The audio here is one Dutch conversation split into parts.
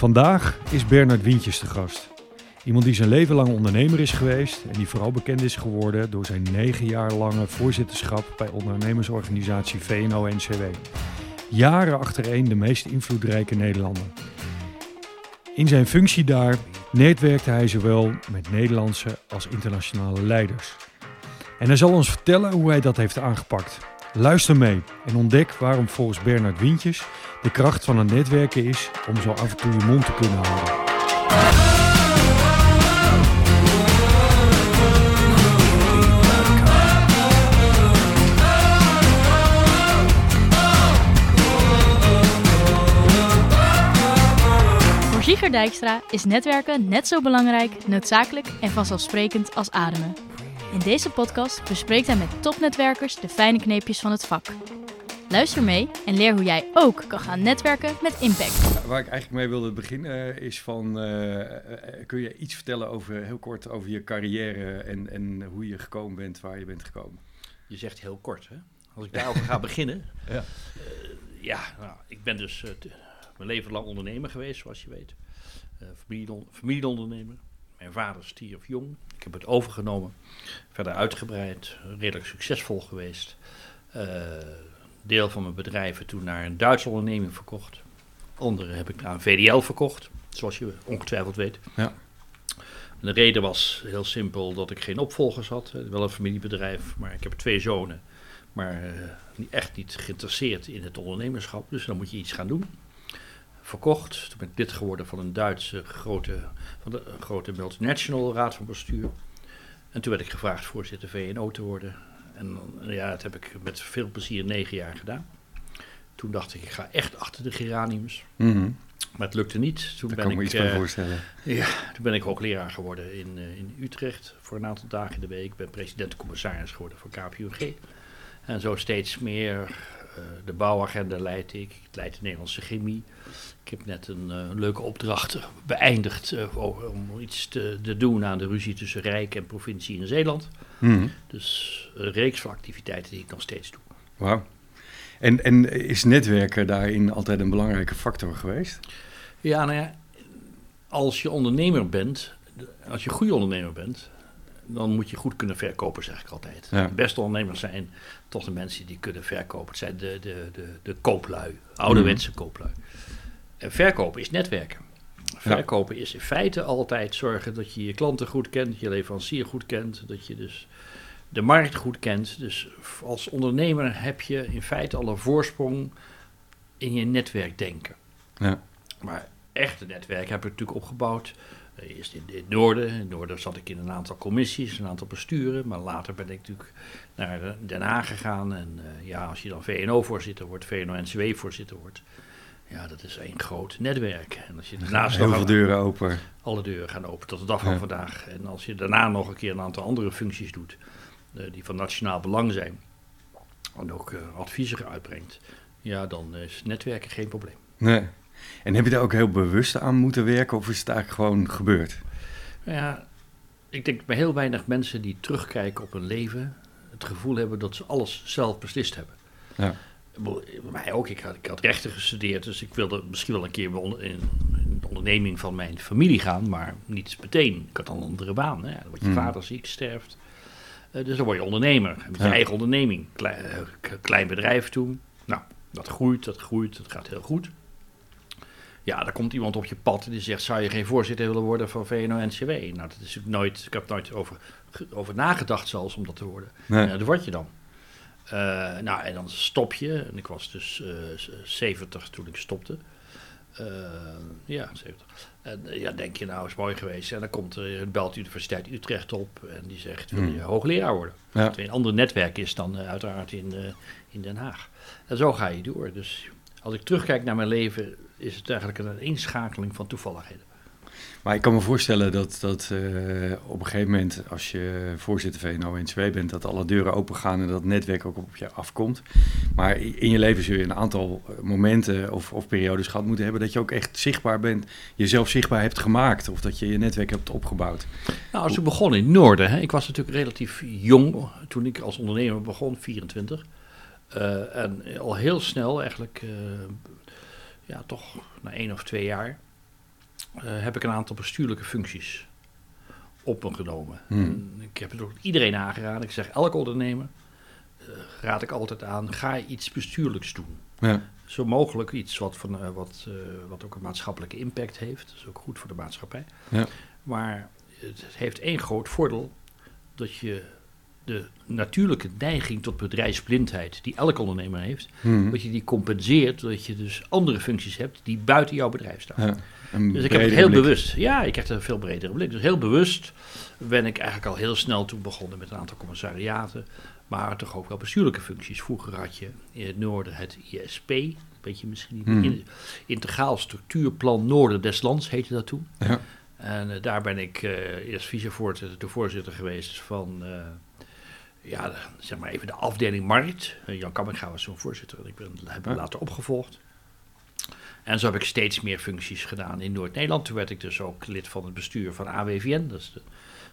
Vandaag is Bernard Wientjes de gast. Iemand die zijn leven lang ondernemer is geweest en die vooral bekend is geworden door zijn negen jaar lange voorzitterschap bij ondernemersorganisatie VNO-NCW. Jaren achtereen de meest invloedrijke Nederlander. In zijn functie daar netwerkte hij zowel met Nederlandse als internationale leiders. En hij zal ons vertellen hoe hij dat heeft aangepakt. Luister mee en ontdek waarom volgens Bernard Wientjes de kracht van het netwerken is om zo af en toe je mond te kunnen houden. Voor Zieger Dijkstra is netwerken net zo belangrijk, noodzakelijk en vanzelfsprekend als ademen. In deze podcast bespreekt hij met topnetwerkers de fijne kneepjes van het vak. Luister mee en leer hoe jij ook kan gaan netwerken met impact. Waar ik eigenlijk mee wilde beginnen eh, is van, eh, eh, kun je iets vertellen over, heel kort over je carrière en, en hoe je gekomen bent waar je bent gekomen? Je zegt heel kort, hè? Als ik daarover ga beginnen. Ja. Eh, ja, nou, ik ben dus mijn leven lang ondernemer geweest, zoals je weet. Eh familieon- familieondernemer. Mijn vader stierf jong. Ik heb het overgenomen. Verder uitgebreid. Redelijk succesvol geweest. Eh, deel van mijn bedrijven toen naar een Duitse onderneming verkocht. Andere heb ik naar een VDL verkocht, zoals je ongetwijfeld weet. Ja. De reden was heel simpel dat ik geen opvolgers had. Eh, Wel een familiebedrijf, maar ik heb twee zonen. Maar eh, echt niet geïnteresseerd in het ondernemerschap. Dus dan moet je iets gaan doen. Verkocht. Toen ben ik lid geworden van een Duitse grote, van de, een grote multinational raad van bestuur. En toen werd ik gevraagd voorzitter VNO te worden. En ja, dat heb ik met veel plezier negen jaar gedaan. Toen dacht ik, ik ga echt achter de geraniums. Mhm. Maar het lukte niet. Toen Daar ben kan ik me iets eh, voorstellen. ja, toen ben ik hoogleraar geworden in, eh, in Utrecht voor een aantal dagen in de week. Ik ben president-commissaris geworden voor KPUG. En zo steeds meer eh, de bouwagenda leid ik. Ik leid de Nederlandse chemie. Ik heb net een, eh, leuke opdracht beëindigd eh, om iets te, te doen aan de ruzie tussen Rijk en provincie in Zeeland. Mhm. Dus een reeks van activiteiten die ik nog steeds doe. Wauw. En, en is netwerken daarin altijd een belangrijke factor geweest? Ja, nou ja, als je ondernemer bent, als je een goede ondernemer bent, dan moet je goed kunnen verkopen, zeg ik altijd. Ja. De beste ondernemers zijn toch de mensen die kunnen verkopen. Het zijn de, de, de, de kooplui, ouderwetse kooplui. En verkopen is netwerken. Verkopen is in feite altijd zorgen dat je je klanten goed kent, je leverancier goed kent, dat je dus de markt goed kent. Dus als ondernemer heb je in feite al een voorsprong in je netwerkdenken. Ja. Maar echte netwerk heb ik natuurlijk opgebouwd. Eh, Eerst in, in het noorden. In het noorden zat ik in een aantal commissies, een aantal besturen. Maar later ben ik natuurlijk naar eh, Den Haag gegaan. En eh, ja, als je dan VNO-voorzitter wordt, VNO-NCW-voorzitter wordt. Ja, dat is één groot netwerk. En als je daarnaast Heel nog veel deuren open. alle deuren gaan open tot de dag van Ja. vandaag. En als je daarna nog een keer een aantal andere functies doet, eh, die van nationaal belang zijn, en ook eh, adviezen uitbrengt, ja, dan is netwerken geen probleem. Nee. En heb je daar ook heel bewust aan moeten werken of is het eigenlijk gewoon gebeurd? Nou ja, ik denk bij heel weinig mensen die terugkijken op hun leven, het gevoel hebben dat ze alles zelf beslist hebben. Ja. Mij ook, ik had, ik had rechten gestudeerd, dus ik wilde misschien wel een keer in, de onderneming van mijn familie gaan, maar niet meteen. Ik had al een andere baan. Hè. Dan wordt je Hmm. vader ziek, sterft. Eh, dus dan word je ondernemer, met je Ja. eigen onderneming. Klein, eh, klein bedrijf toen. Nou, dat groeit, dat groeit, dat gaat heel goed. Ja, dan komt iemand op je pad die zegt: Zou je geen voorzitter willen worden van VNO-NCW? Nou, dat is natuurlijk nooit, ik heb nooit over, over nagedacht, zelfs om dat te worden. Nee. Ja, dat word je dan. Eh, nou, en dan stop je. En ik was dus eh, z- 70 toen ik stopte. Eh, ja, 70. En eh, ja, denk je, nou is mooi geweest. En dan komt er, belt de Universiteit Utrecht op en die zegt: Wil je Hmm. hoogleraar worden? Ja. Dat een ander netwerk is dan eh, uiteraard in, eh, in Den Haag. En zo ga je door. Dus als ik terugkijk naar mijn leven, is het eigenlijk een inschakeling van toevalligheden. Maar ik kan me voorstellen dat, dat eh, op een gegeven moment, als je voorzitter VNO-NCW bent, dat alle deuren open gaan en dat netwerk ook op je afkomt. Maar in je leven zul je een aantal eh, momenten of, of periodes gehad moeten hebben dat je ook echt zichtbaar bent, jezelf zichtbaar hebt gemaakt of dat je je netwerk hebt opgebouwd. Nou, als ik begon in het noorden, hè, ik was natuurlijk relatief jong toen ik als ondernemer begon, 24. Eh, en al heel snel, eigenlijk, ja, toch na één of twee jaar, heb ik een aantal bestuurlijke functies op me genomen. Hmm. Ik heb het ook iedereen aangeraden. Ik zeg, elke ondernemer eh, raad ik altijd aan, ga iets bestuurlijks doen. Ja. Zo mogelijk iets wat, van, eh, wat, eh, wat ook een maatschappelijke impact heeft. Dat is ook goed voor de maatschappij. Ja. Maar het heeft één groot voordeel. Dat je de natuurlijke neiging tot bedrijfsblindheid, die elk ondernemer heeft, Hmm. dat je die compenseert doordat je dus andere functies hebt die buiten jouw bedrijf staan. Ja. Een Dus ik heb het heel blik. bewust. Ja, ik heb er een veel bredere blik. Dus heel bewust ben ik eigenlijk al heel snel toen begonnen met een aantal commissariaten. Maar toch ook wel bestuurlijke functies. Vroeger had je in het noorden het ISP. Weet je misschien niet. Hmm. In- Integraal Structuurplan Noorden des Lands heette dat toen. Ja. En eh, daar ben ik eh, eerst vicevoorzitter, de voorzitter geweest van, eh, ja, zeg maar even de afdeling Markt. Jan Kamminga was zo'n voorzitter en ik ben, heb hem Ja. later opgevolgd. En zo heb ik steeds meer functies gedaan in Noord-Nederland. Toen werd ik dus ook lid van het bestuur van AWVN, dat is de,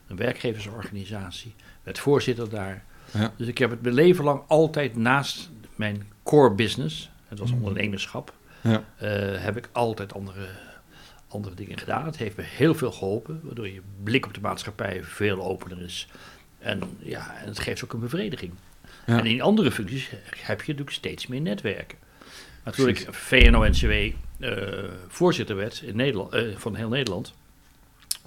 een werkgeversorganisatie. Werd voorzitter daar. Ja. Dus ik heb het mijn leven lang altijd naast mijn core business, het was Mhm. ondernemerschap, Ja. eh, heb ik altijd andere, andere dingen gedaan. Het heeft me heel veel geholpen, waardoor je blik op de maatschappij veel opener is. En ja, en het geeft ook een bevrediging. Ja. En in andere functies heb je natuurlijk steeds meer netwerken. Maar toen ik VNO-NCW eh voorzitter werd in Nederland, eh, van heel Nederland,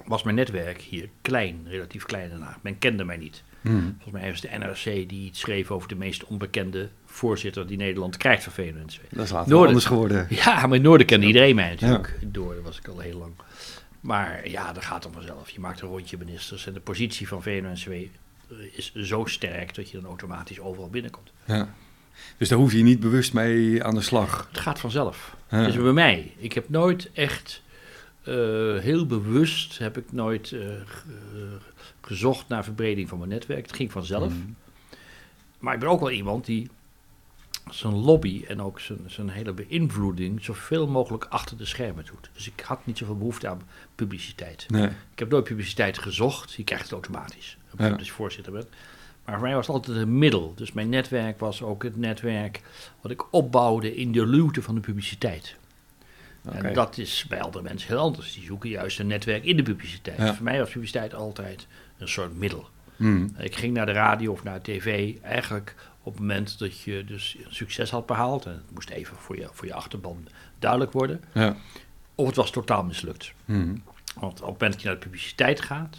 was mijn netwerk hier klein, relatief klein daarna. Men kende mij niet. Hmm. Volgens mij was de NRC die iets schreef over de meest onbekende voorzitter die Nederland krijgt van VNO-NCW. Dat is later Noorden. anders geworden. Ja, maar in Noorden kende iedereen mij natuurlijk. In Noorden was ik al heel lang. Maar ja, dat gaat dan vanzelf. Je maakt een rondje ministers en de positie van VNO-NCW is zo sterk dat je dan automatisch overal binnenkomt. Ja. Dus daar hoef je niet bewust mee aan de slag. Het gaat vanzelf. Ja. Is bij mij. Ik heb nooit echt eh, heel bewust heb ik nooit eh, ge- gezocht naar verbreding van mijn netwerk. Het ging vanzelf. Hmm. Maar ik ben ook wel iemand die zijn lobby en ook zijn, zijn hele beïnvloeding zoveel mogelijk achter de schermen doet. Dus ik had niet zoveel behoefte aan publiciteit. Nee. Ik heb nooit publiciteit gezocht. Je krijgt het automatisch. Moment dat je voorzitter bent. Maar voor mij was het altijd een middel. Dus mijn netwerk was ook het netwerk wat ik opbouwde in de luwte van de publiciteit. En dat is bij andere mensen heel anders. Die zoeken juist een netwerk in de publiciteit. Ja. Voor mij was publiciteit altijd een soort middel. Hmm. Ik ging naar de radio of naar tv eigenlijk op het moment dat je dus succes had behaald. En het moest even voor je, voor je achterban duidelijk worden. Ja. Of het was totaal mislukt. Hmm. Want op het moment dat je naar de publiciteit gaat,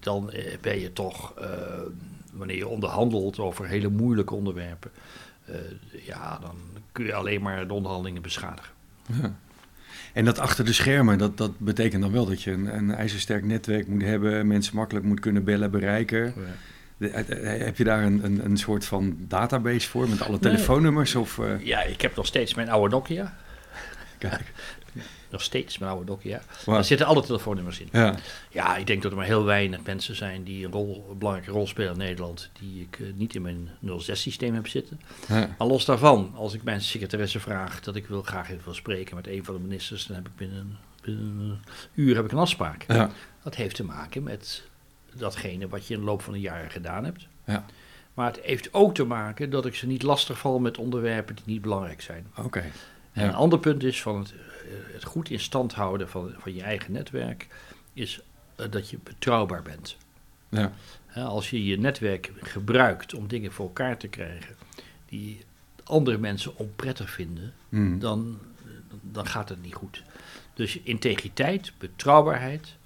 dan eh, ben je toch, eh, wanneer je onderhandelt over hele moeilijke onderwerpen, eh, ja, dan kun je alleen maar de onderhandelingen beschadigen. Ja. En dat achter de schermen, dat, dat betekent dan wel dat je een, een ijzersterk netwerk moet hebben, mensen makkelijk moet kunnen bellen, bereiken. De- eh, eh, heb je daar een, een, een soort van database voor met alle telefoonnummers? Of, Ja, ik heb nog steeds mijn oude Nokia. kijk. Nog steeds mijn oude Nokia. Wauw. Daar zitten alle telefoonnummers in. Ja. Ja, ik denk dat er maar heel weinig mensen zijn die een, rol, een belangrijke rol spelen in Nederland, die ik eh, niet in mijn 06-systeem heb zitten. Ja. Maar los daarvan, als ik mijn secretaresse vraag dat ik wil graag even wil spreken met een van de ministers, dan heb ik binnen, een- binnen een uur heb ik een afspraak. Ja. Dat heeft te maken met datgene wat je in de loop van de jaren gedaan hebt. Ja. Maar het heeft ook te maken dat ik ze niet lastig val met onderwerpen die niet belangrijk zijn. Oké. En Ja. een ander punt is van het, het goed in stand houden van, van je eigen netwerk, is eh, dat je betrouwbaar bent. Ja. Als je je netwerk gebruikt om dingen voor elkaar te krijgen die andere mensen onprettig vinden, Hmm. dan, dan gaat het niet goed. Dus integriteit, betrouwbaarheid,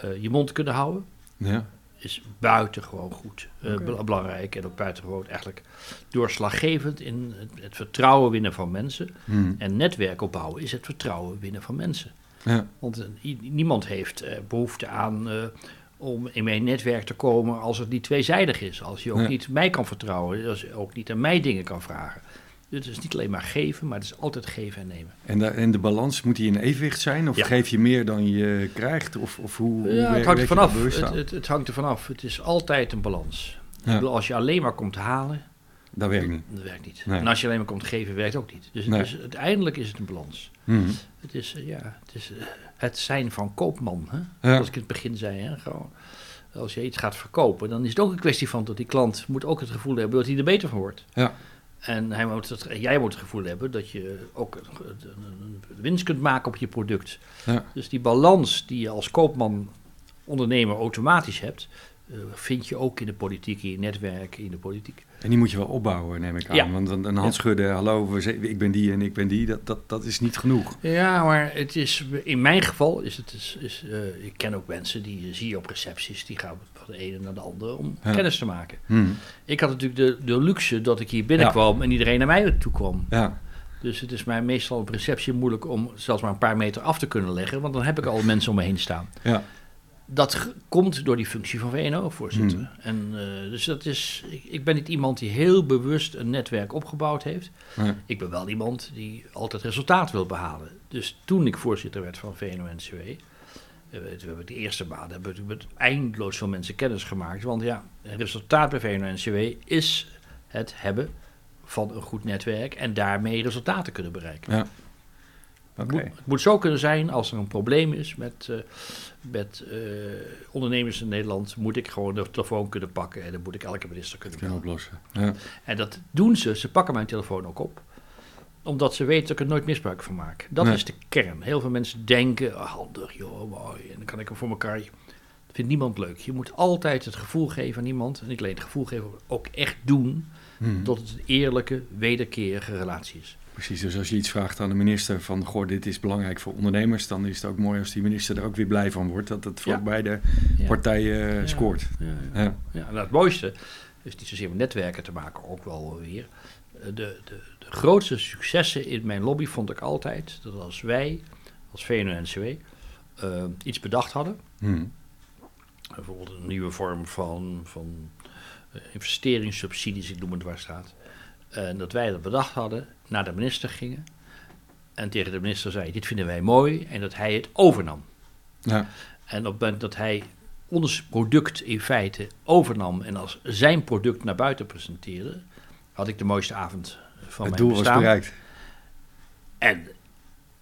eh, je mond kunnen houden, Ja. Is buitengewoon goed. eh, belangrijk en ook buitengewoon eigenlijk doorslaggevend in het, het vertrouwen winnen van mensen. Hmm. En netwerk opbouwen is het vertrouwen winnen van mensen. Ja. Want eh, niemand heeft eh, behoefte aan eh, om in mijn netwerk te komen als het niet tweezijdig is. Als je ook Ja. niet mij kan vertrouwen, als je ook niet aan mij dingen kan vragen. Dus het is niet alleen maar geven, maar het is altijd geven en nemen. En, de, en de balans, moet die in evenwicht zijn? Of Ja. geef je meer dan je krijgt? Of, of hoe, Ja, het hangt er vanaf. Het, het, het hangt er vanaf. Het is altijd een balans. Ja. Ik bedoel, als je alleen maar komt halen, Dat werkt niet. dat werkt niet. Nee. En als je alleen maar komt geven, werkt ook niet. Dus, Nee. dus uiteindelijk is het een balans. Hmm. Het is, eh, ja, het, is eh, het zijn van koopman. Hè? Zoals ik in het begin zei. Hè? Gewoon, als je iets gaat verkopen, dan is het ook een kwestie van dat die klant moet ook het gevoel hebben dat hij er beter van wordt. Ja. En hij moet het, jij moet het gevoel hebben dat je ook winst kunt maken op je product. Ja. Dus die balans die je als koopman, ondernemer automatisch hebt, eh, vind je ook in de politiek, in je netwerk, in de politiek. En die moet je wel opbouwen, neem ik aan. Ja. Want een, een hand schudden, hallo, ik ben die en ik ben die, dat, dat, dat is niet genoeg. Ja, maar het is, in mijn geval is het, is, is, eh, ik ken ook mensen die eh, zie je op recepties, die gaan van de ene naar de andere om Ja. kennis te maken. Hm. Ik had natuurlijk de, de luxe dat ik hier binnenkwam en iedereen naar mij toe kwam. Ja, Dus het is mij meestal op receptie moeilijk om zelfs maar een paar meter af te kunnen leggen, want dan heb ik al mensen om me heen staan. ja. Dat komt door die functie van VNO-voorzitter. Hmm. En eh, dus dat is, ik, ik ben niet iemand die heel bewust een netwerk opgebouwd heeft. Ik ben wel iemand die altijd resultaat wil behalen. Dus toen ik voorzitter werd van VNO-NCW, we hebben de eerste baan, hebben we met eindeloos veel mensen kennis gemaakt. Want ja, het resultaat bij VNO-NCW is het hebben van een goed netwerk en daarmee resultaten kunnen bereiken. ja. Het, moet, het moet zo kunnen zijn als er een probleem is met, eh, met eh, ondernemers in Nederland, moet ik gewoon de telefoon kunnen pakken en dan moet ik elke minister kunnen kunnen oplossen. Ja. En dat doen ze, ze pakken mijn telefoon ook op, omdat ze weten dat ik er nooit misbruik van maak. Dat Nee. is de kern. Heel veel mensen denken, ah, handig, joh, mooi, en dan kan ik hem voor elkaar. Dat vindt niemand leuk. Je moet altijd het gevoel geven aan iemand, en niet alleen het gevoel geven, maar ook echt doen, Hm. dat het een eerlijke, wederkerige relatie is. Precies, dus als je iets vraagt aan de minister van, goh, dit is belangrijk voor ondernemers, dan is het ook mooi als die minister er ook weer blij van wordt, dat het voor Ja. beide Ja. partijen eh, Ja. scoort. Ja, ja. Ja. Ja, en het mooiste is niet zozeer met netwerken te maken, ook wel weer. Eh, de, de grootste successen in mijn lobby vond ik altijd dat als wij, als VNO-NCW, eh, iets bedacht hadden, Hm. bijvoorbeeld een nieuwe vorm van, van eh, investeringssubsidies, ik noem het waar staat, en dat wij dat bedacht hadden, naar de minister gingen en tegen de minister zei, dit vinden wij mooi, en dat hij het overnam. Ja. En op het moment dat hij ons product in feite overnam en als zijn product naar buiten presenteerde, had ik de mooiste avond van het mijn doel was bereikt. En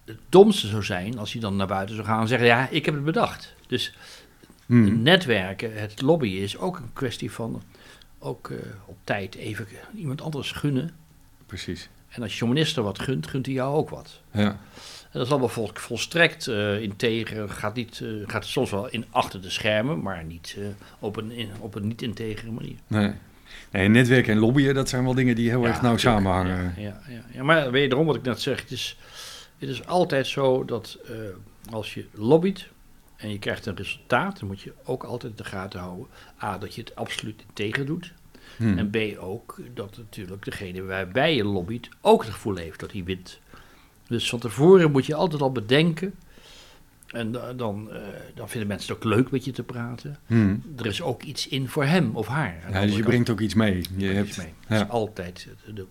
het domste zou zijn als hij dan naar buiten zou gaan en zeggen, ja, ik heb het bedacht. Dus Hm. netwerken, het lobbyen is ook een kwestie van ook eh, op tijd even iemand anders gunnen. Precies. En als je minister wat gunt, gunt hij jou ook wat. Ja. En dat is allemaal vol, volstrekt eh integer. Gaat, niet, eh, gaat soms wel in achter de schermen, maar niet op een, in- op een niet-integere manier. Nee. Nee. Netwerken en lobbyen, dat zijn wel dingen die heel erg nauw natuurlijk. samenhangen. Ja, ja, ja, maar wederom wat ik net zeg, het is, het is altijd zo dat eh, als je lobbyt en je krijgt een resultaat, dan moet je ook altijd in de gaten houden. A, dat je het absoluut integer doet. Hm. En B, ook dat natuurlijk degene waarbij je lobbyt ook het gevoel heeft dat hij wint. Dus van tevoren moet je altijd al bedenken. En da- dan, eh, dan vinden mensen het ook leuk met je te praten. Hm. Er is ook iets in voor hem of haar. Ja, dus je brengt ook iets mee. Je hebt, iets mee. ja. Dat is altijd de,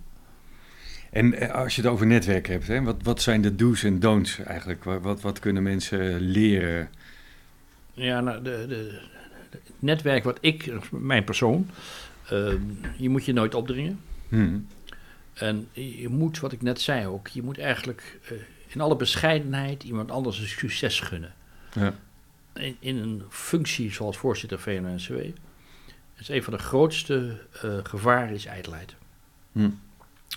En eh, als je het over netwerk hebt, hè, wat, wat zijn de do's en don'ts eigenlijk? Wat, wat, wat kunnen mensen leren? Ja, nou, de, de, het netwerk wat ik, mijn persoon, ehm, je moet je nooit opdringen. Hm. En je moet, wat ik net zei ook, je moet eigenlijk eh, in alle bescheidenheid iemand anders een succes gunnen. Ja. In, in een functie zoals voorzitter VNO-NCW is een van de grootste eh, gevaren is ijdelheid. Hm.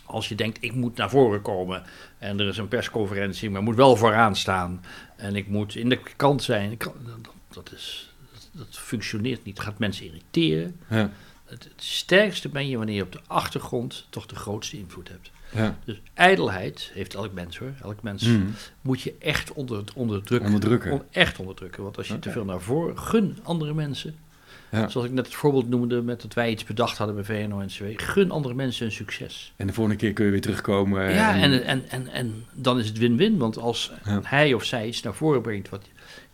Als je denkt, ik moet naar voren komen en er is een persconferentie, maar ik moet wel vooraan staan en ik moet in de kant zijn, kan- dat, dat, is, dat, dat functioneert niet. Het gaat mensen irriteren. Ja. Het, het sterkste ben je wanneer je op de achtergrond toch de grootste invloed hebt. Ja. Dus ijdelheid heeft elk mens hoor. Elk mens Hm. moet je echt onder, onderdrukken. Onderdrukken. On- echt onderdrukken. Want als je te veel naar voren, gun andere mensen. Ja. Zoals ik net het voorbeeld noemde met dat wij iets bedacht hadden bij VNO-NCW. Gun andere mensen een succes. En de volgende keer kun je weer terugkomen. ja, en, en, en, en dan is het win-win. Want als Ja. hij of zij iets naar voren brengt wat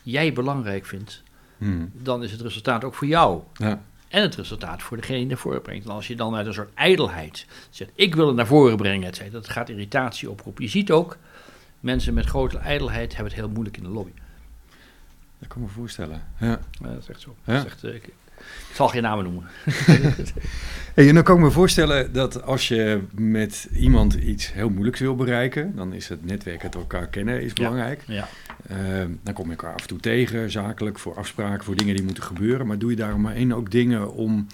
jij belangrijk vindt, Hm. dan is het resultaat ook voor jou. Ja. En het resultaat voor degene die naar voren brengt. En als je dan uit een soort ijdelheid zegt, ik wil het naar voren brengen, et cetera, dat gaat irritatie oproepen. Je ziet ook, mensen met grote ijdelheid hebben het heel moeilijk in de lobby. Dat kan ik me voorstellen. Ja. Ja, dat is echt zo. Ja. Dat is echt, eh, ik, ik zal geen namen noemen. Hey, en dan kan ik me voorstellen dat als je met iemand iets heel moeilijks wil bereiken, dan is het netwerk, het elkaar kennen, is belangrijk. Ja. Eh, dan kom je elkaar af en toe tegen, zakelijk, voor afspraken, voor dingen die moeten gebeuren. Maar doe je daarom maar één ook dingen om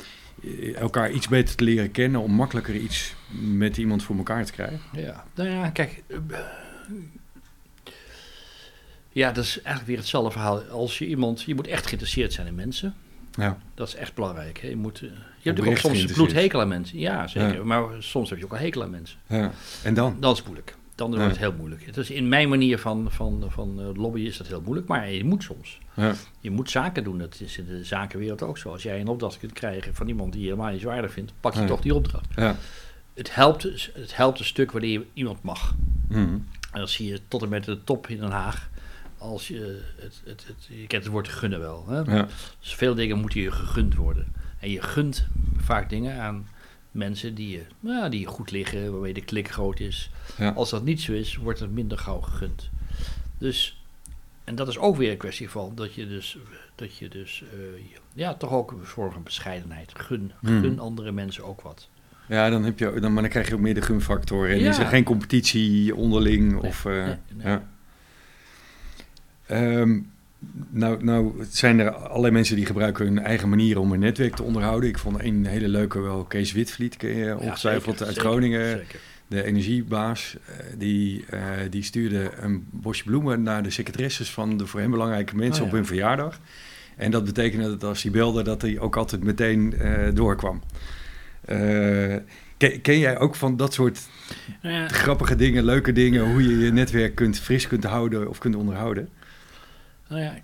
eh, elkaar iets beter te leren kennen om makkelijker iets met iemand voor elkaar te krijgen? Ja, nou ja, kijk. eh, Ja, dat is eigenlijk weer hetzelfde verhaal. Als je iemand, je moet echt geïnteresseerd zijn in mensen. Ja, Dat is echt belangrijk. Hè? Je, moet, eh, je hebt ook Oprecht soms bloedhekel aan mensen. Ja, zeker. Ja. Maar soms heb je ook een hekel aan mensen. ja. En dan? Dan is moeilijk. Dan wordt het heel moeilijk. Het is in mijn manier van, van, van eh, lobbyen is dat heel moeilijk. Maar je moet soms. Ja, Je moet zaken doen. Dat is in de zakenwereld ook zo. Als jij een opdracht kunt krijgen van iemand die je helemaal niet zo aardig vindt, pak je Ja. toch die opdracht. ja. Het helpt, het helpt een stuk wanneer je iemand mag. Mhm. En dat zie je tot en met de top in Den Haag. Als je, het, het, het, je kent het woord gunnen wel. Hè? ja. Dus veel dingen moeten je gegund worden. En je gunt vaak dingen aan mensen die je, nou, die goed liggen, waarmee de klik groot is. Ja. Als dat niet zo is, wordt het minder gauw gegund. Dus, en dat is ook weer een kwestie van dat je dus, dat je dus eh, ja, toch ook een vorm van bescheidenheid. Gun, Hmm. gun andere mensen ook wat. Ja, dan, heb je, dan, maar dan krijg je ook meer de gunfactor. En Ja. is er geen competitie onderling. Nee, of, eh, nee, nee. Ja. Ehm, nou, nou zijn er allerlei mensen die gebruiken hun eigen manieren om een netwerk te onderhouden. Ik vond een hele leuke wel Kees Witvliet, ken je Ja, ongetwijfeld zeker, uit Groningen. zeker. De energiebaas, eh, die, eh, die stuurde een bosje bloemen naar de secretaresses van de voor hem belangrijke mensen Oh, op ja. hun verjaardag. En dat betekende dat als hij belde, dat hij ook altijd meteen eh, doorkwam. Eh, ken, ken jij ook van dat soort Nou ja, grappige dingen, leuke dingen, hoe je je netwerk kunt, fris kunt houden of kunt onderhouden? Nou ja,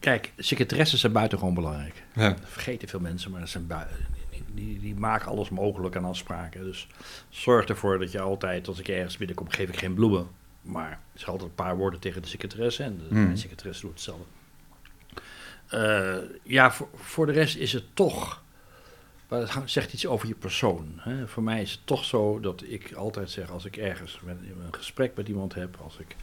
kijk, secretaresses zijn buitengewoon belangrijk. Ja, Dat vergeten veel mensen, maar dat zijn bui- die, die, die maken alles mogelijk aan afspraken. Dus zorg ervoor dat je altijd, als ik ergens binnenkom, geef ik geen bloemen. Maar ik zeg altijd een paar woorden tegen de secretaresse en de Hmm. secretaresse doet hetzelfde. Eh, ja, voor, voor de rest is het toch, maar het zegt iets over je persoon. Hè. Voor mij is het toch zo dat ik altijd zeg, als ik ergens met, een gesprek met iemand heb, als ik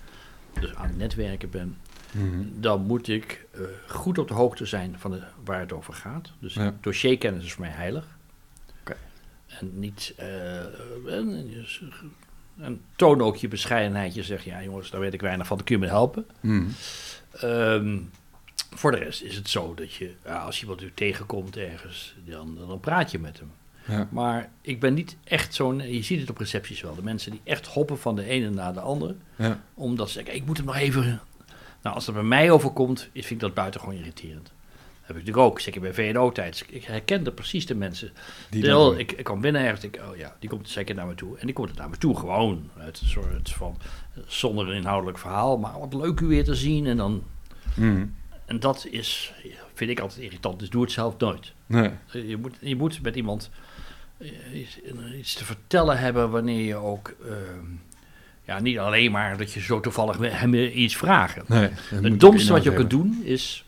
dus aan het netwerken ben, Mhm. dan moet ik eh, goed op de hoogte zijn van de, waar het over gaat. Dus Ja. dossierkennis is voor mij heilig. En niet. eh, en, dus, en toon ook je bescheidenheid. Je zegt, ja jongens, daar weet ik weinig van, kun je me helpen. Mhm. Ehm, voor de rest is het zo dat je, ja, als je iemand u tegenkomt ergens, dan, dan praat je met hem. Ja. Maar ik ben niet echt zo'n, je ziet het op recepties wel, de mensen die echt hoppen van de ene naar de andere Ja. omdat ze zeggen, ik moet hem nog even... Nou, als dat bij mij overkomt, vind ik dat buitengewoon irriterend. Dat heb ik natuurlijk ook, zeker bij VNO-tijd. Ik herkende precies de mensen. Die ik, ik kwam binnen ergens, ik, oh ja, die komt zeker naar me toe. En die komt naar me toe, gewoon. Uit een soort van, zonder een inhoudelijk verhaal. Maar wat leuk u weer te zien. En, dan, Mhm. en dat is, vind ik altijd irritant. Dus doe het zelf nooit. Nee. Je moet, je moet met iemand iets, iets te vertellen hebben wanneer je ook... ehm, ja, niet alleen maar dat je zo toevallig hem iets vragen. Nee, Het domste wat je inhoud kunt doen is,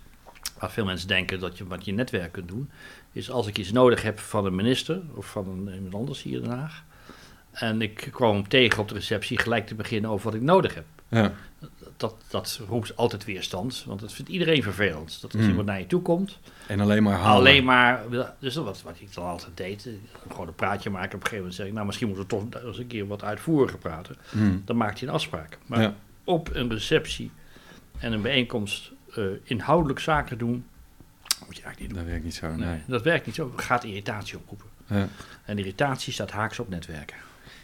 waar veel mensen denken dat je wat je netwerk kunt doen, is als ik iets nodig heb van een minister of van een, iemand anders hier in Den Haag. En ik kwam hem tegen op de receptie gelijk te beginnen over wat ik nodig heb. hebben. Dat, dat roept altijd weerstand, want dat vindt iedereen vervelend. Dat als Hmm. iemand naar je toe komt. En alleen maar halen. alleen maar. Dus dat wat, wat ik dan altijd deed, eh, gewoon een praatje maken. Op een gegeven moment zeg ik, nou misschien moeten we toch eens een keer wat uitvoeriger praten. Mhm. Dan maakt hij een afspraak. Maar Ja. op een receptie en een bijeenkomst eh, inhoudelijk zaken doen, moet je eigenlijk niet doen. Dat werkt niet zo, Nee, nee. dat werkt niet zo. Gaat irritatie oproepen. Ja. En irritatie staat haaks op netwerken.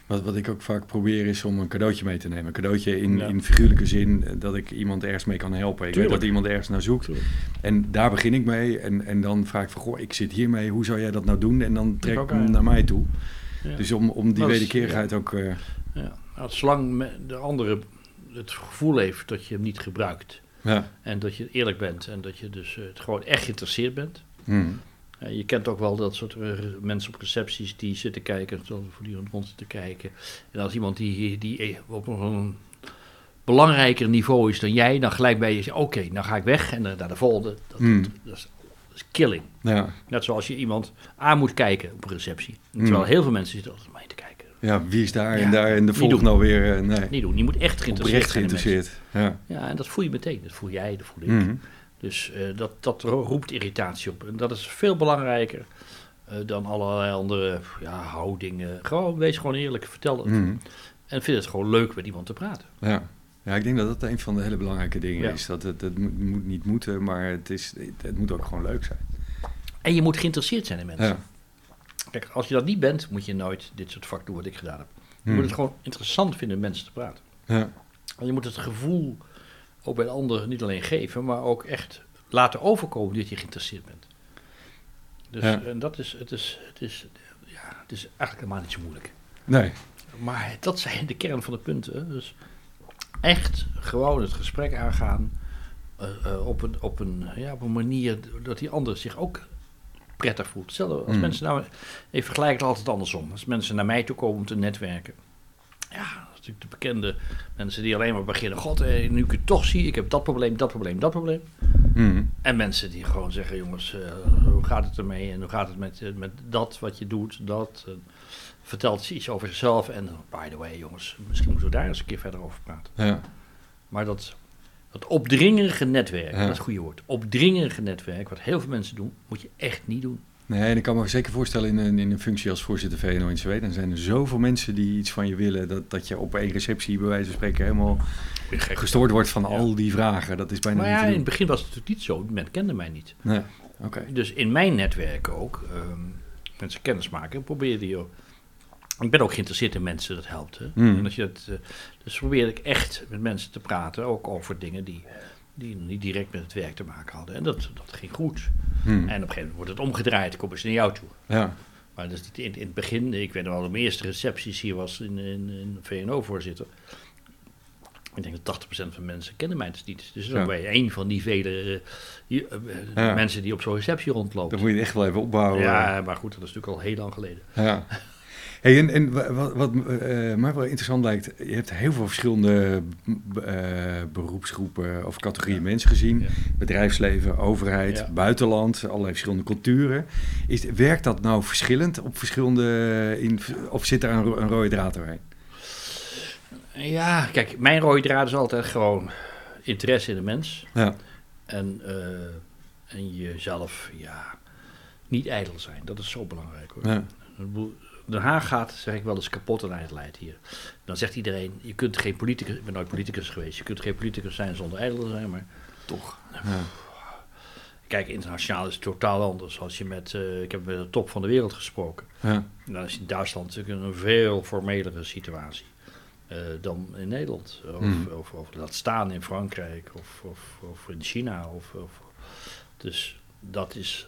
Wat, wat ik ook vaak probeer is om een cadeautje mee te nemen. Een cadeautje in, Ja. in figuurlijke zin, eh, dat ik iemand ergens mee kan helpen. Ik weet dat iemand ergens naar zoekt. En daar begin ik mee. En, en dan vraag ik van, goh, ik zit hiermee, hoe zou jij dat nou doen? En dan trek ik hem naar mij toe. Ja. Dus om, om die is- wederkerigheid ook... eh, ja. Zolang me- de andere het gevoel heeft dat je hem niet gebruikt. ja. En dat je eerlijk bent en dat je dus eh, het gewoon echt geïnteresseerd bent. Mhm. Eh, je kent ook wel dat soort eh, mensen op recepties die zitten kijken, voortdurend rond zitten kijken. En als iemand die, die eh, op een belangrijker niveau is dan jij, dan gelijk bij je zegt, oké, dan ga ik weg en dan naar de volgende. Dat, Hmm. dat, dat is, dat is killing. Ja. Net zoals je iemand aan moet kijken op een receptie. Terwijl heel veel mensen zitten altijd mee te kijken. ja, wie is daar Ja, en daar en de volgende alweer... eh, nee, Niet doen, je moet echt geïnteresseerd zijn geïnteresseerd. Ja. Ja, en dat voel je meteen. Dat voel jij, dat voel ik. Mhm. Dus eh, dat, dat ro- roept irritatie op. En dat is veel belangrijker eh, dan allerlei andere ja, houdingen. Gewoon, wees gewoon eerlijk, vertel het. Mhm. En vind het gewoon leuk met iemand te praten. Ja. ja, ik denk dat dat een van de hele belangrijke dingen Ja. is. Dat het, het moet, moet niet moeten, maar het, is, het, het moet ook gewoon leuk zijn. En je moet geïnteresseerd zijn in mensen. Ja. Kijk, als je dat niet bent, moet je nooit dit soort vak doen wat ik gedaan heb. Je Hmm. moet het gewoon interessant vinden met mensen te praten. Ja. En je moet het gevoel ook bij de ander niet alleen geven, maar ook echt laten overkomen dat je geïnteresseerd bent. Dus Ja. en dat is, het is, het is, ja, het is eigenlijk helemaal niet zo moeilijk. Nee. Maar dat zijn de kern van de punten. Dus echt gewoon het gesprek aangaan eh, eh, op, een, op, een, ja, op een manier dat die ander zich ook prettig voelt. Stel, als Mm. mensen nou, even vergelijk het altijd andersom. Als mensen naar mij toe komen om te netwerken. Natuurlijk de bekende mensen die alleen maar beginnen. God, eh, nu ik het toch zie, ik heb dat probleem, dat probleem, dat probleem. Hmm. En mensen die gewoon zeggen, jongens, eh, hoe gaat het ermee? En hoe gaat het met, eh, met dat wat je doet, dat? En vertelt iets over zichzelf. En by the way, jongens, misschien moeten we daar eens een keer verder over praten. Ja. Maar dat, dat opdringerige netwerk, Ja. dat is het goede woord. Opdringerige netwerk, wat heel veel mensen doen, moet je echt niet doen. Nee, en ik kan me zeker voorstellen in een, in een functie als voorzitter VNO-NCW, dan zijn er zoveel mensen die iets van je willen, dat, dat je op één receptie bij wijze van spreken helemaal gestoord wordt van Ja. al die vragen. Dat is bijna Maar ja, in het begin was het natuurlijk niet zo. Men kende mij niet. Nee, oké. Dus in mijn netwerk ook, ehm, mensen kennis maken, probeerde je. Ik ben ook geïnteresseerd in mensen, dat helpt. Hè? Mm. En als je het, eh, dus probeerde ik echt met mensen te praten, ook over dingen die, die niet direct met het werk te maken hadden. En dat, dat ging goed. Hmm. En op een gegeven moment wordt het omgedraaid, komen ze naar jou toe. Ja, Maar dat is niet in, in het begin, ik weet nog wel, de eerste recepties hier was in, in, in VNO-voorzitter. Ik denk dat 80% van mensen kennen mij dus niet. Dus dan Ja. ben je een van die vele eh, eh, Ja. mensen die op zo'n receptie rondlopen. dat moet je echt wel even opbouwen. Ja, maar goed, dat is natuurlijk al heel lang geleden. Ja. Hey, en en wa- wat, wat eh, mij wel interessant lijkt, je hebt heel veel verschillende eh, beroepsgroepen of categorieën mensen gezien. Ja. Bedrijfsleven, overheid, Ja. buitenland, allerlei verschillende culturen. Is, werkt dat nou verschillend op verschillende, in, of zit daar een, ro- een rode draad doorheen? Ja, kijk, mijn rode draad is altijd gewoon interesse in de mens. Ja, En, eh, en jezelf, ja, niet ijdel zijn. Dat is zo belangrijk hoor. ja, Den Haag gaat, zeg ik wel eens, kapot en leidt hier. Dan zegt iedereen, je kunt geen politicus, ik ben nooit politicus geweest, je kunt geen politicus zijn zonder ijdel te zijn, maar toch. Ja. kijk, internationaal is het totaal anders. Als je met, eh, ik heb met de top van de wereld gesproken, Ja. dan is in Duitsland natuurlijk een veel formelere situatie eh, dan in Nederland. Of, Mhm. of, of laat staan in Frankrijk of, of, of in China. Of, of, dus dat is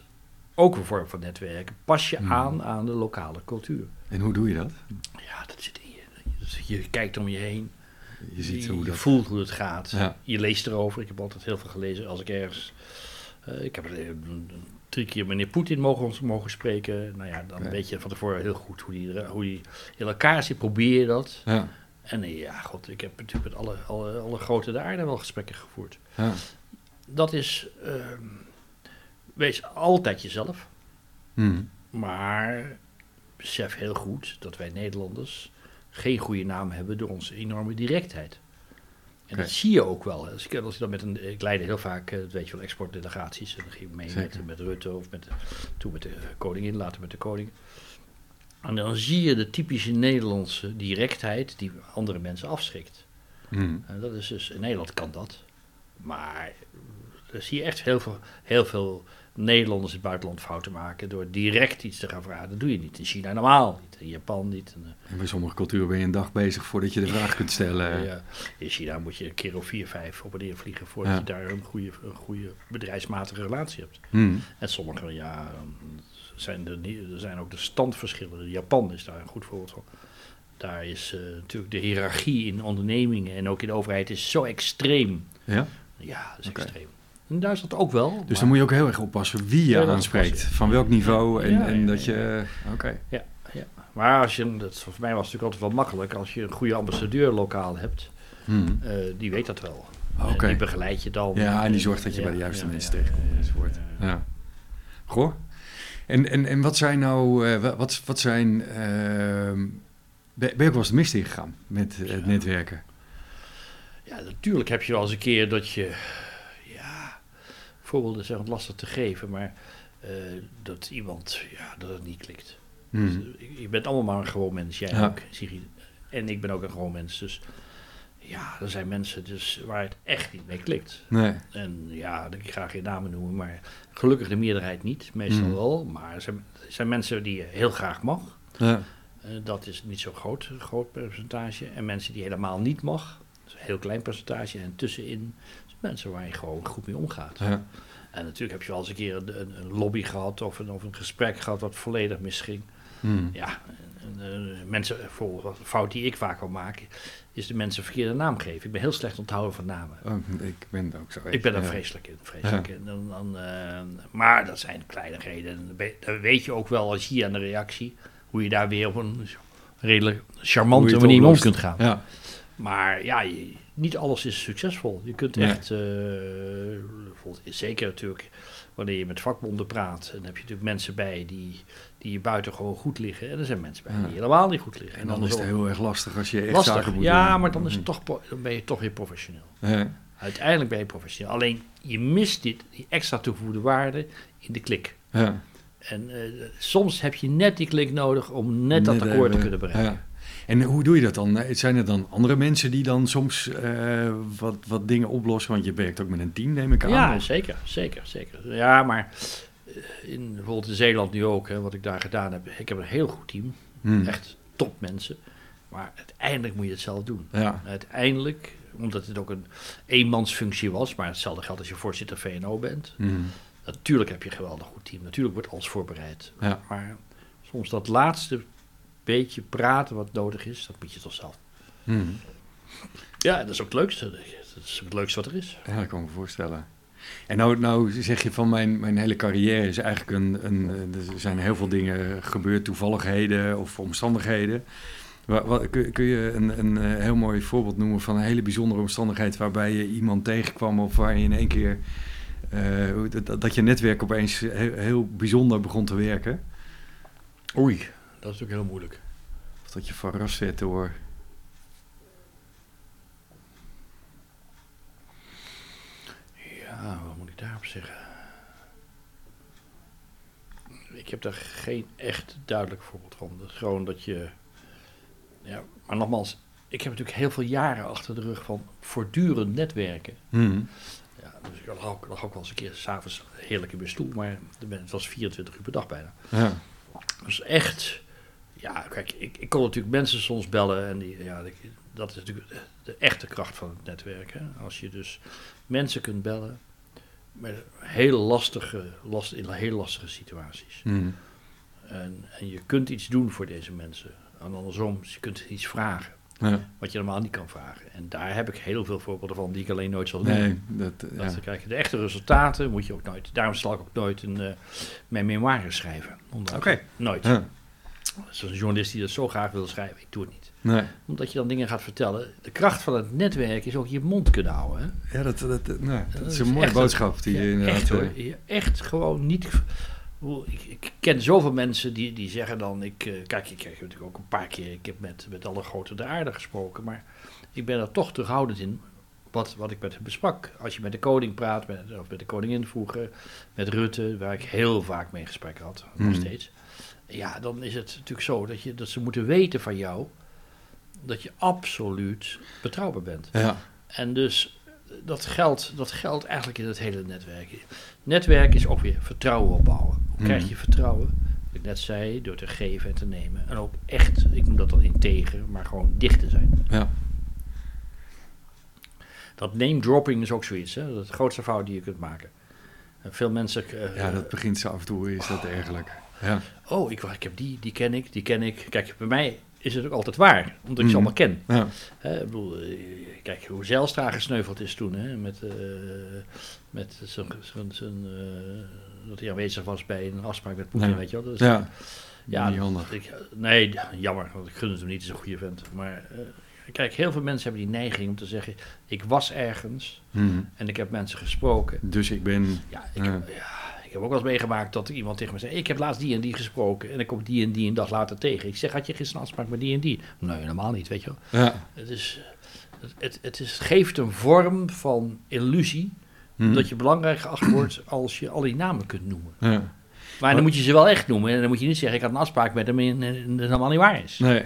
ook een vorm van netwerken. Pas je Mhm. aan aan de lokale cultuur. En hoe doe je dat? Ja, dat zit in je. Je kijkt om je heen. Je ziet hoe je dat... voelt hoe het gaat. Ja. Je leest erover. Ik heb altijd heel veel gelezen. Als ik ergens... eh, ik heb eh, drie keer meneer Poetin mogen, mogen spreken. Nou ja, dan Ja. weet je van tevoren heel goed hoe die, hoe die in elkaar zit. Probeer je dat. Ja, En eh, ja, god, ik heb natuurlijk met alle, alle, alle grote de aarde wel gesprekken gevoerd. ja. Dat is... ehm, wees altijd jezelf. Hm. Maar besef heel goed dat wij Nederlanders geen goede naam hebben door onze enorme directheid. En dat zie je ook wel. Als ik, als dan met een, ik leidde heel vaak, eh, dat weet je wel, exportdelegaties. En dan ging ik mee met, met Rutte of met, toen met de koningin, later met de koning. En dan zie je de typische Nederlandse directheid die andere mensen afschrikt. Hm. En dat is dus, in Nederland kan dat. Maar dan zie je echt heel veel, heel veel Nederlanders in het buitenland fouten maken door direct iets te gaan vragen. Dat doe je niet. In China normaal niet. In Japan niet. En, eh, bij sommige culturen ben je een dag bezig voordat je de vraag kunt stellen. ja, in China moet je een keer of vier, vijf op en neer vliegen voordat Ja. je daar een goede, een goede bedrijfsmatige relatie hebt. Hm. En sommige, ja, zijn er, er zijn ook de standverschillen. Japan is daar een goed voorbeeld van. Daar is eh, natuurlijk de hiërarchie in ondernemingen en ook in de overheid is zo extreem. Ja? Ja, dat is extreem. In Duitsland ook wel. Dus dan moet je ook heel erg oppassen wie je aanspreekt. Van welk niveau en, Ja, en ja, dat ja, je... Oké. Ja, ja. Maar als je, dat, voor mij was het natuurlijk altijd wel makkelijk, als je een goede ambassadeur lokaal hebt, Hm. eh, die weet dat wel. Oké. Die begeleidt je dan. Ja, en die zorgt dat je Ja, bij de juiste ja, mensen ja, terechtkomt ja, enzovoort. Goh. En, en, en wat zijn nou... eh, wa- wat, wat zijn... ehm, ben je ook wel eens de mist ingegaan met het Ja. netwerken? Ja, natuurlijk heb je wel eens een keer dat je, voorbeelden zijn wat lastig te geven, maar eh, dat iemand, ja, dat het niet klikt. Hm. Dus, eh, je bent allemaal maar een gewoon mens, jij Ja. ook, Sigrid. En ik ben ook een gewoon mens, dus ja, er zijn mensen dus waar het echt niet mee klikt. Nee. En ja, ik ga geen namen noemen, maar gelukkig de meerderheid niet. Meestal Mm. wel, maar er zijn, er zijn mensen die je heel graag mag. Ja. Eh, dat is niet zo'n groot, groot percentage. En mensen die helemaal niet mag, dat is een heel klein percentage. En tussenin mensen waar je gewoon goed mee omgaat. Ja. En natuurlijk heb je wel eens een keer een, een, een lobby gehad of een, of een gesprek gehad wat volledig misging. Hmm. Ja, en, eh, mensen, voor een fout die ik vaak al maak, is de mensen een verkeerde naam geven. Ik ben heel slecht onthouden van namen. Oh, ik ben ook zo. Ik ben er Ja. vreselijk in. Vreselijk in. Dan, dan, eh, maar dat zijn kleinigheden. En dan we- Dan weet je ook wel als je aan de reactie, hoe je daar weer op een redelijk charmante manier om kunt gaan. Ja. Maar ja, je- niet alles is succesvol. Je kunt Nee. echt, eh, bijvoorbeeld, zeker natuurlijk wanneer je met vakbonden praat, dan heb je natuurlijk mensen bij die, die je buiten gewoon goed liggen. En er zijn mensen bij Ja. die helemaal niet goed liggen. En dan is het heel erg lastig als je echt lastig. zaken moet Ja, doen. maar dan, is het toch, pro- dan ben je toch weer professioneel. Ja. Uiteindelijk ben je professioneel. Alleen je mist dit, die extra toegevoegde waarde in de klik. Ja. En eh, soms heb je net die klik nodig om net dat akkoord te kunnen bereiken. En hoe doe je dat dan? Eh, Zijn er dan andere mensen die dan soms eh, wat, wat dingen oplossen? Want je werkt ook met een team, neem ik aan. Ja, Of- zeker, zeker, zeker. Ja, maar eh, in, bijvoorbeeld in Zeeland nu ook, hè, wat ik daar gedaan heb. Ik heb een heel goed team, Hmm. echt topmensen. Maar uiteindelijk moet je het zelf doen. Ja. Uiteindelijk, omdat het ook een eenmansfunctie was, maar hetzelfde geldt als je voorzitter VNO bent. Hmm. Natuurlijk heb je een geweldig goed team. Natuurlijk wordt alles voorbereid. Ja. Maar soms dat laatste beetje praten wat nodig is, dat moet je toch zelf. Hmm. Ja, dat is ook het leukste. Dat is het leukste wat er is. Ja, dat kan ik me voorstellen. En nou, nou zeg je van mijn, mijn hele carrière is eigenlijk een, een... Er zijn heel veel dingen gebeurd, toevalligheden of omstandigheden. Wa- wa- kun, kun je een, een eh, heel mooi voorbeeld noemen van een hele bijzondere omstandigheid... waarbij je iemand tegenkwam of waar je in één keer... eh, dat je netwerk opeens heel, heel bijzonder begon te werken? Oei, dat is natuurlijk heel moeilijk. Of dat je verrast werd door... Ja, wat moet ik daarop zeggen? Ik heb daar geen echt duidelijk voorbeeld van. Dat is gewoon dat je. Ja, maar nogmaals, ik heb natuurlijk heel veel jaren achter de rug van voortdurend netwerken. Hmm. Ja, dus ik lag ook, lag ook wel eens een keer s'avonds heerlijk in mijn stoel, maar het was 24 uur per dag bijna. Ja. Dus echt, ja, kijk, ik, ik kon natuurlijk mensen soms bellen en die, ja, dat is natuurlijk de, de echte kracht van het netwerk. Hè? Als je dus mensen kunt bellen met heel lastige, last, in heel lastige situaties. Hmm. En, en je kunt iets doen voor deze mensen. En andersom, je kunt iets vragen, Ja. wat je normaal niet kan vragen. En daar heb ik heel veel voorbeelden van die ik alleen nooit zal noemen. Nee, dat... Dat Ja. krijg je de echte resultaten, moet je ook nooit. Daarom zal ik ook nooit een, eh, mijn memoires schrijven. Omdat- Oké. Nooit. Ja. Zo'n journalist die dat zo graag wil schrijven, ik doe het niet. Nee. Omdat je dan dingen gaat vertellen. De kracht van het netwerk is ook je mond kunnen houden. Hè? Ja, dat, dat, dat, nou, dat Dat is is een mooie echt boodschap die Ja, je inderdaad... echt hoor. eh, echt gewoon niet... Ik, ik ken zoveel mensen die, die zeggen dan... Ik, eh, kijk, ik krijg natuurlijk ook een paar keer... Ik heb met, met alle grote de aarde gesproken. Maar ik ben er toch terughoudend in... Wat, wat ik met hem besprak. Als je met de koning praat, met, of met de koningin vroeger... Met Rutte, waar ik heel vaak mee gesprek had. Nog Hmm. steeds. Ja, dan is het natuurlijk zo dat, je, dat ze moeten weten van jou... Dat je absoluut betrouwbaar bent. Ja. En dus dat geldt, dat geldt eigenlijk in het hele netwerk. Netwerk is ook weer vertrouwen opbouwen. Hoe krijg Mhm. je vertrouwen? Wat ik net zei, door te geven en te nemen. En ook echt, ik noem dat dan integer, maar gewoon dicht te zijn. Ja. Dat name dropping is ook zoiets. Hè? Dat is de grootste fout die je kunt maken. En veel mensen... eh, ja, dat begint zo af en toe, is dat ergelijk. Ja. Oh, ik, ik heb die, die ken ik, die ken ik. Kijk, bij mij is het ook altijd waar, omdat ik Mhm. ze allemaal ken. Ja. Hè, ik bedoel, eh, kijk, hoe Zijlstra gesneuveld is toen, hè, met, eh, met zijn, zijn, eh, dat hij aanwezig was bij een afspraak met Poetin, weet je wel. Is- ja. ja, Niet handig. ik- nee, jammer, want ik gun het hem niet, is een goede vent. Maar kijk, heel veel mensen hebben die neiging om te zeggen, ik was ergens Mhm. en ik heb mensen gesproken. Dus ik ben... Ja, ik, Ja. Heb, ja, ik heb ook wel eens meegemaakt dat iemand tegen me zei, ik heb laatst die en die gesproken en ik kom die en die een dag later tegen. Ik zeg, had je gisteren afspraak met die en die? Nee, helemaal niet, weet je wel. Ja. Het, is, het, het, is, geeft een vorm van illusie Mhm. dat je belangrijk geacht wordt als je al die namen kunt noemen. Ja. Maar dan moet je ze wel echt noemen en dan moet je niet zeggen ik had een afspraak met hem en, en, en dat helemaal niet waar is. Nee.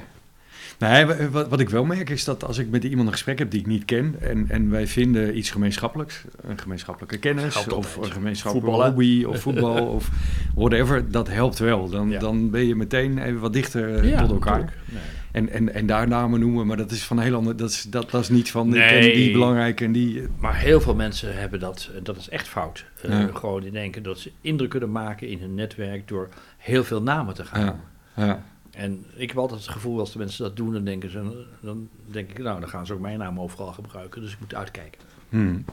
Nee, wa- wat, wat ik wel merk is dat als ik met iemand een gesprek heb die ik niet ken en, en wij vinden iets gemeenschappelijks, een gemeenschappelijke kennis of een gemeenschappelijke hobby of voetbal of whatever, dat helpt wel. Dan, Ja. dan ben je meteen even wat dichter eh, tot elkaar. Nee. En, en, en daar namen noemen, maar dat is van een heel ander, dat is, dat, dat is niet van ik Nee. ken die belangrijk en die... Maar heel veel mensen hebben dat, en dat is echt fout. Eh. Gewoon die denken dat ze indruk kunnen maken in hun netwerk door heel veel namen te gaan ja, En ik heb altijd het gevoel als de mensen dat doen, dan denken ze, dan denk ik, nou, dan gaan ze ook mijn naam overal gebruiken, dus ik moet uitkijken. Hmm.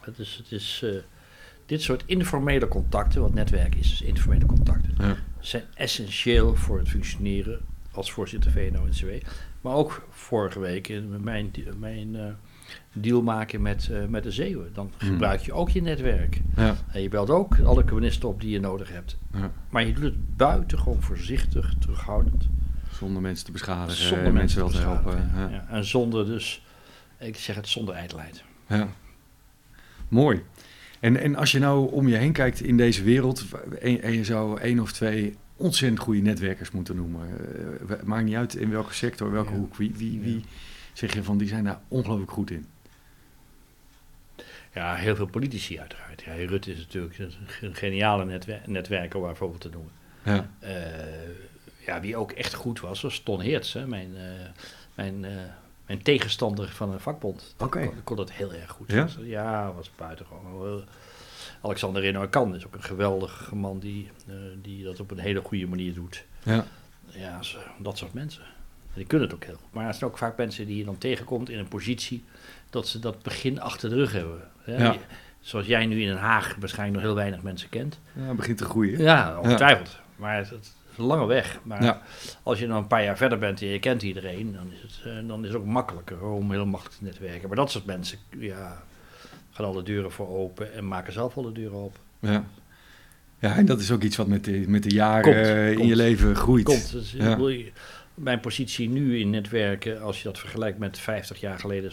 Het is, het is eh, dit soort informele contacten, wat netwerk is, dus informele contacten, ja. zijn essentieel voor het functioneren als voorzitter VNO-NCW. Maar ook vorige week in mijn, mijn eh, deal maken met, eh, met de Zeeuwen. Dan Hmm. gebruik je ook je netwerk. ja, En je belt ook alle communisten op die je nodig hebt. ja. Maar je doet het buitengewoon voorzichtig, terughoudend. Zonder mensen te beschadigen, Zonder en mensen wel te helpen. Ja. Ja, en zonder dus, ik zeg het zonder ijdelheid. Ja. Mooi. En, en als je nou om je heen kijkt in deze wereld en, en je zou één of twee ontzettend goede netwerkers moeten noemen. eh, maakt niet uit in welke sector, welke hoek. Wie, wie, wie. Zeg je van die zijn daar ongelooflijk goed in? Ja, heel veel politici uiteraard. Ja, Rutte is natuurlijk een geniale netwer netwerker waar bijvoorbeeld te noemen. Ja, Eh, ja, wie ook echt goed was, was Ton Heerts, hè, mijn, eh, mijn, eh, mijn tegenstander van een vakbond. Oké. Kon, kon dat heel erg goed. Ja? Was- ja, was buitengewoon. Alexander Renoir kan is ook een geweldige man die, die dat op een hele goede manier doet. ja, Ja, zo- dat soort mensen. Die kunnen het ook heel goed. Maar het zijn ook vaak mensen die je dan tegenkomt in een positie dat ze dat begin achter de rug hebben. Hè? Ja. Zoals jij nu in Den Haag waarschijnlijk nog heel weinig mensen kent. ja het begint te groeien. Ja, ongetwijfeld. Maar het, het is een lange weg. Maar Ja. als je dan een paar jaar verder bent en je kent iedereen, dan is het, eh, dan is het ook makkelijker om heel makkelijk te netwerken. Maar dat soort mensen, ja, gaan alle deuren voor open en maken zelf alle deuren open. Ja. ja, en dat is ook iets wat met de, met de jaren Komt, in komt. je leven groeit. Komt. Dus, Ja. Mijn positie nu in netwerken, als je dat vergelijkt met 50 jaar geleden,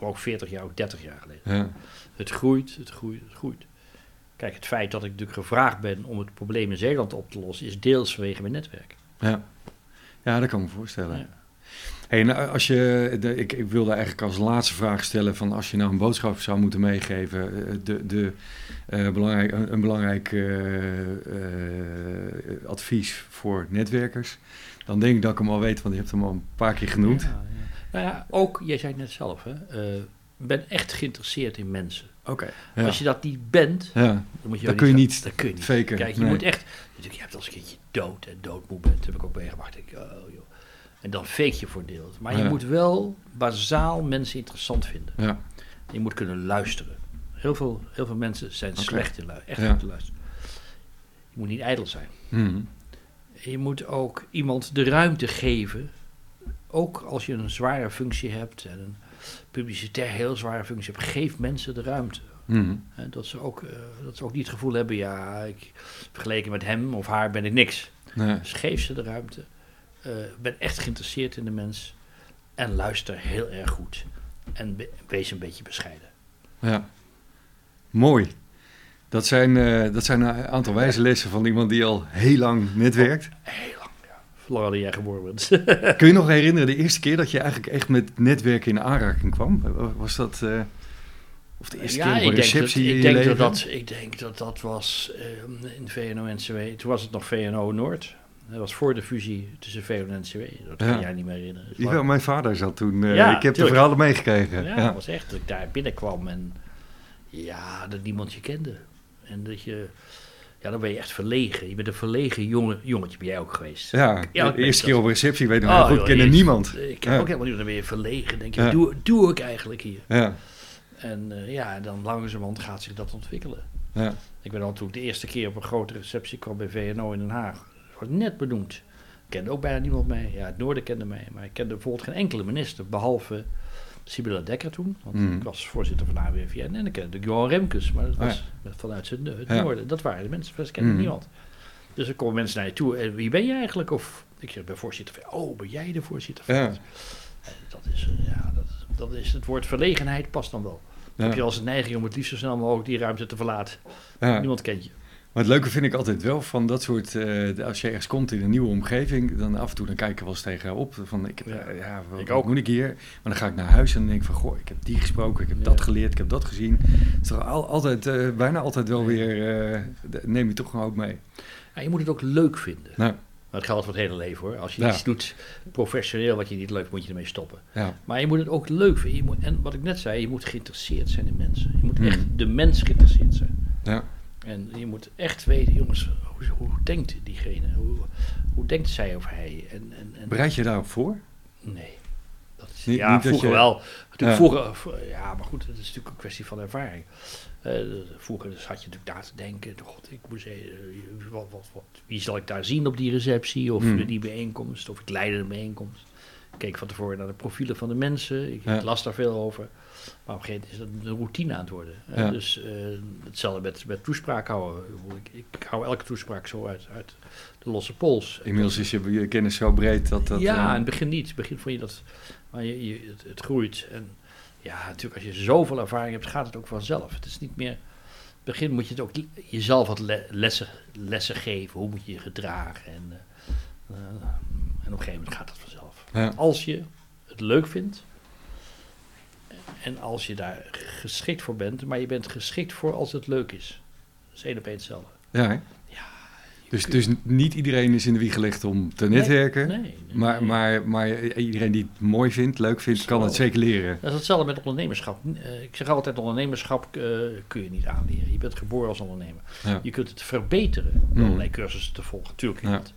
ook 40 jaar, ook 30 jaar geleden. Ja, Het groeit, het groeit, het groeit. Kijk, het feit dat ik natuurlijk gevraagd ben om het probleem in Zeeland op te lossen, is deels vanwege mijn netwerk. ja. ja, dat kan ik me voorstellen. Ja. Hey, nou, als je, de, ik, ik wilde eigenlijk als laatste vraag stellen van als je nou een boodschap zou moeten meegeven, eh, de, de, eh, belangrijk, een, een belangrijk eh, advies voor netwerkers, dan denk ik dat ik hem al weet, want je hebt hem al een paar keer genoemd. Ja, ja. Nou ja, ook, jij zei het net zelf, hè, eh, ben echt geïnteresseerd in mensen. Oké. Ja. Als je dat niet bent, ja. dan moet je Dat kun je niet dat kun je niet. faken, Kijk, je nee. moet echt, natuurlijk, je hebt als een keertje dood en doodmoe bent, heb ik ook meegemaakt. Ik, oh, joh. En dan fake je voor deel. Maar je moet wel bazaal mensen interessant vinden. Ja. Je moet kunnen luisteren. Heel veel, heel veel mensen zijn slecht in luisteren. Echt goed te luisteren. Je moet niet ijdel zijn. Mhm. Je moet ook iemand de ruimte geven. Ook als je een zware functie hebt en een publicitair heel zware functie hebt. Geef mensen de ruimte. Hè, dat, ze ook, eh, dat ze ook niet het gevoel hebben, ja, ik, vergeleken met hem of haar ben ik niks. Nee. Dus geef ze de ruimte. Eh, ben echt geïnteresseerd in de mens. En luister heel erg goed. En be- wees een beetje bescheiden. Ja. Mooi. Dat zijn, eh, dat zijn een aantal wijze lessen van iemand die al heel lang netwerkt. Heel lang, ja. Lang dat jij geboren bent. Kun je nog herinneren de eerste keer dat je eigenlijk echt met netwerken in aanraking kwam? Was dat... eh, of de eerste keer een denk, dat, receptie in ik, je denk leven? dat, dat, ik denk dat dat was eh, in VNO-NCW. Toen was het nog VNO Noord. Dat was voor de fusie tussen VNO en NCW. Dat Ja. kan jij niet meer herinneren. Dus mijn vader zat toen... eh, ik heb de verhalen meegekregen. Ja, Ja. dat was echt dat ik daar binnenkwam en ja, dat niemand je kende. En dat je, ja, dan ben je echt verlegen. Je bent een verlegen jongen, jongetje, ben jij ook geweest. Ja, Ja, de eerste keer op een receptie, weet ik nog Oh, goed, joh, kende niemand. Ik ken Ja. ook helemaal niet, dan ben je verlegen. Denk je, Ja. doe, doe ik eigenlijk hier? Ja, En eh, ja, dan langzamerhand gaat zich dat ontwikkelen. ja, Ik ben al toen ik de eerste keer op een grote receptie kwam bij VNO in Den Haag. was net benoemd. Ik kende ook bijna niemand mij. Ja, het Noorden kende mij. Maar ik kende bijvoorbeeld geen enkele minister. Behalve Sibylla Dekker toen. Want Mhm. ik was voorzitter van de AWVN. En ik kende Johan Remkes. Maar dat Oh ja. was vanuit zijn, het. Noorden. Dat waren de mensen. Verder kende Mhm. niemand. Dus er komen mensen naar je toe. En wie ben je eigenlijk? Of ik zeg, ben voorzitter van... Oh, ben jij de voorzitter van... Ja. Dat is, eh, ja, dat, dat is het woord verlegenheid past dan wel. ja. Heb je als een neiging om het liefst zo snel mogelijk die ruimte te verlaten. ja. Niemand kent je. Maar het leuke vind ik altijd wel van dat soort, eh, als je ergens komt in een nieuwe omgeving, dan af en toe dan kijk ik wel eens tegenop. Van, ik, heb, Ja. eh, ja, wat, Ik ook. moet ik hier? Maar dan ga ik naar huis en dan denk ik van, goh, ik heb die gesproken, ik heb Ja. dat geleerd, ik heb dat gezien. Het is toch al, altijd, eh, bijna altijd wel weer, de- neem je toch gewoon ook mee. Ja, je moet het ook leuk vinden. Nou, Dat geldt voor het hele leven hoor. Als je Ja. iets doet professioneel wat je niet leuk vindt, moet je ermee stoppen. ja. Maar je moet het ook leuk vinden. Je moet, en wat ik net zei, je moet geïnteresseerd zijn in mensen. Je moet echt de mens geïnteresseerd zijn. Ja. En je moet echt weten, jongens, hoe, hoe denkt diegene? Hoe, hoe denkt zij of hij? En, en, en, Bereid je daarop voor? Nee. Dat is, Niet- ja, niet vroeger je- wel. Ja. vroeger, ja, maar goed, het is natuurlijk een kwestie van ervaring. Eh, vroeger dus had je natuurlijk daar te denken, god, ik moest, eh, wat, wat, wat, wie zal ik daar zien op die receptie of Hmm. die bijeenkomst, of ik leidde de bijeenkomst. Ik keek van tevoren naar de profielen van de mensen, ik, Ja. ik las daar veel over. Maar op een gegeven moment is dat een routine aan het worden. Eh, Ja. Dus eh, hetzelfde met, met toespraak houden. Ik, ik hou elke toespraak zo uit, uit de losse pols. Inmiddels is je, je kennis zo breed dat dat... ja, eh, in het begin niet. In het begin vond je dat, maar je, je, het, het groeit. En ja, natuurlijk, als je zoveel ervaring hebt, gaat het ook vanzelf. Het is niet meer. In het begin moet je het ook jezelf wat le- lessen, lessen geven. Hoe moet je je gedragen? En, en op een gegeven moment gaat het vanzelf. Ja. Als je het leuk vindt. En als je daar geschikt voor bent, maar je bent geschikt voor als het leuk is. Dat is één op één hetzelfde. Ja, hè? Dus, dus niet iedereen is in de wieg gelegd om te netwerken. Nee, nee, Maar, nee. maar, maar iedereen die het mooi vindt, leuk vindt, kan het zeker leren. Dat is hetzelfde met ondernemerschap. Eh, ik zeg altijd, ondernemerschap eh, kun je niet aanleren. Je bent geboren als ondernemer. Ja. Je kunt het verbeteren door Hmm. allerlei cursussen te volgen. Tuurlijk Ja. niet.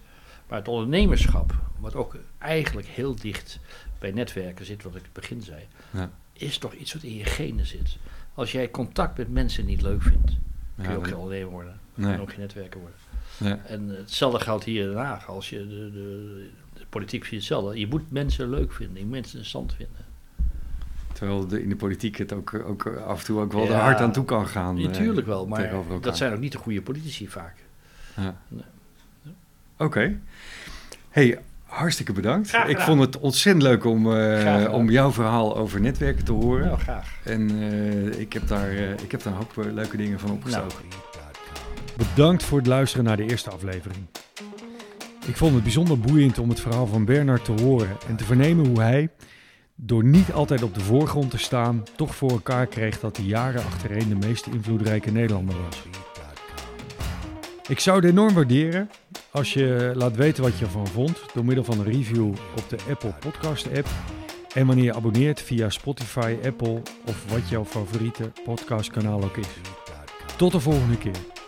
Maar het ondernemerschap, wat ook eigenlijk heel dicht bij netwerken zit, wat ik in het begin zei, Ja. Is toch iets wat in je genen zit. Als jij contact met mensen niet leuk vindt, kun je Ja, ook geen ondernemer worden. Nee. En ook geen netwerker worden. Ja. En hetzelfde geldt hier in Den Haag. Als je de, de, de politiek zie je hetzelfde. Je moet mensen leuk vinden, je moet mensen in stand vinden. Terwijl de, in de politiek het ook, ook af en toe ook wel Ja. er hard aan toe kan gaan. eh, Natuurlijk wel, maar dat zijn ook niet de goede politici vaak. Ja. Nee. Oké. Hey, hartstikke bedankt. Ik vond het ontzettend leuk om, eh, om jouw verhaal over netwerken te horen. Nou, graag. En eh, ik, heb daar, eh, ik heb daar een hoop leuke dingen van opgestoken. Bedankt voor het luisteren naar de eerste aflevering. Ik vond het bijzonder boeiend om het verhaal van Bernard te horen en te vernemen hoe hij, door niet altijd op de voorgrond te staan, toch voor elkaar kreeg dat hij jaren achtereen de meest invloedrijke Nederlander was. Ik zou het enorm waarderen als je laat weten wat je ervan vond door middel van een review op de Apple Podcast app en wanneer je abonneert via Spotify, Apple of wat jouw favoriete podcastkanaal ook is. Tot de volgende keer.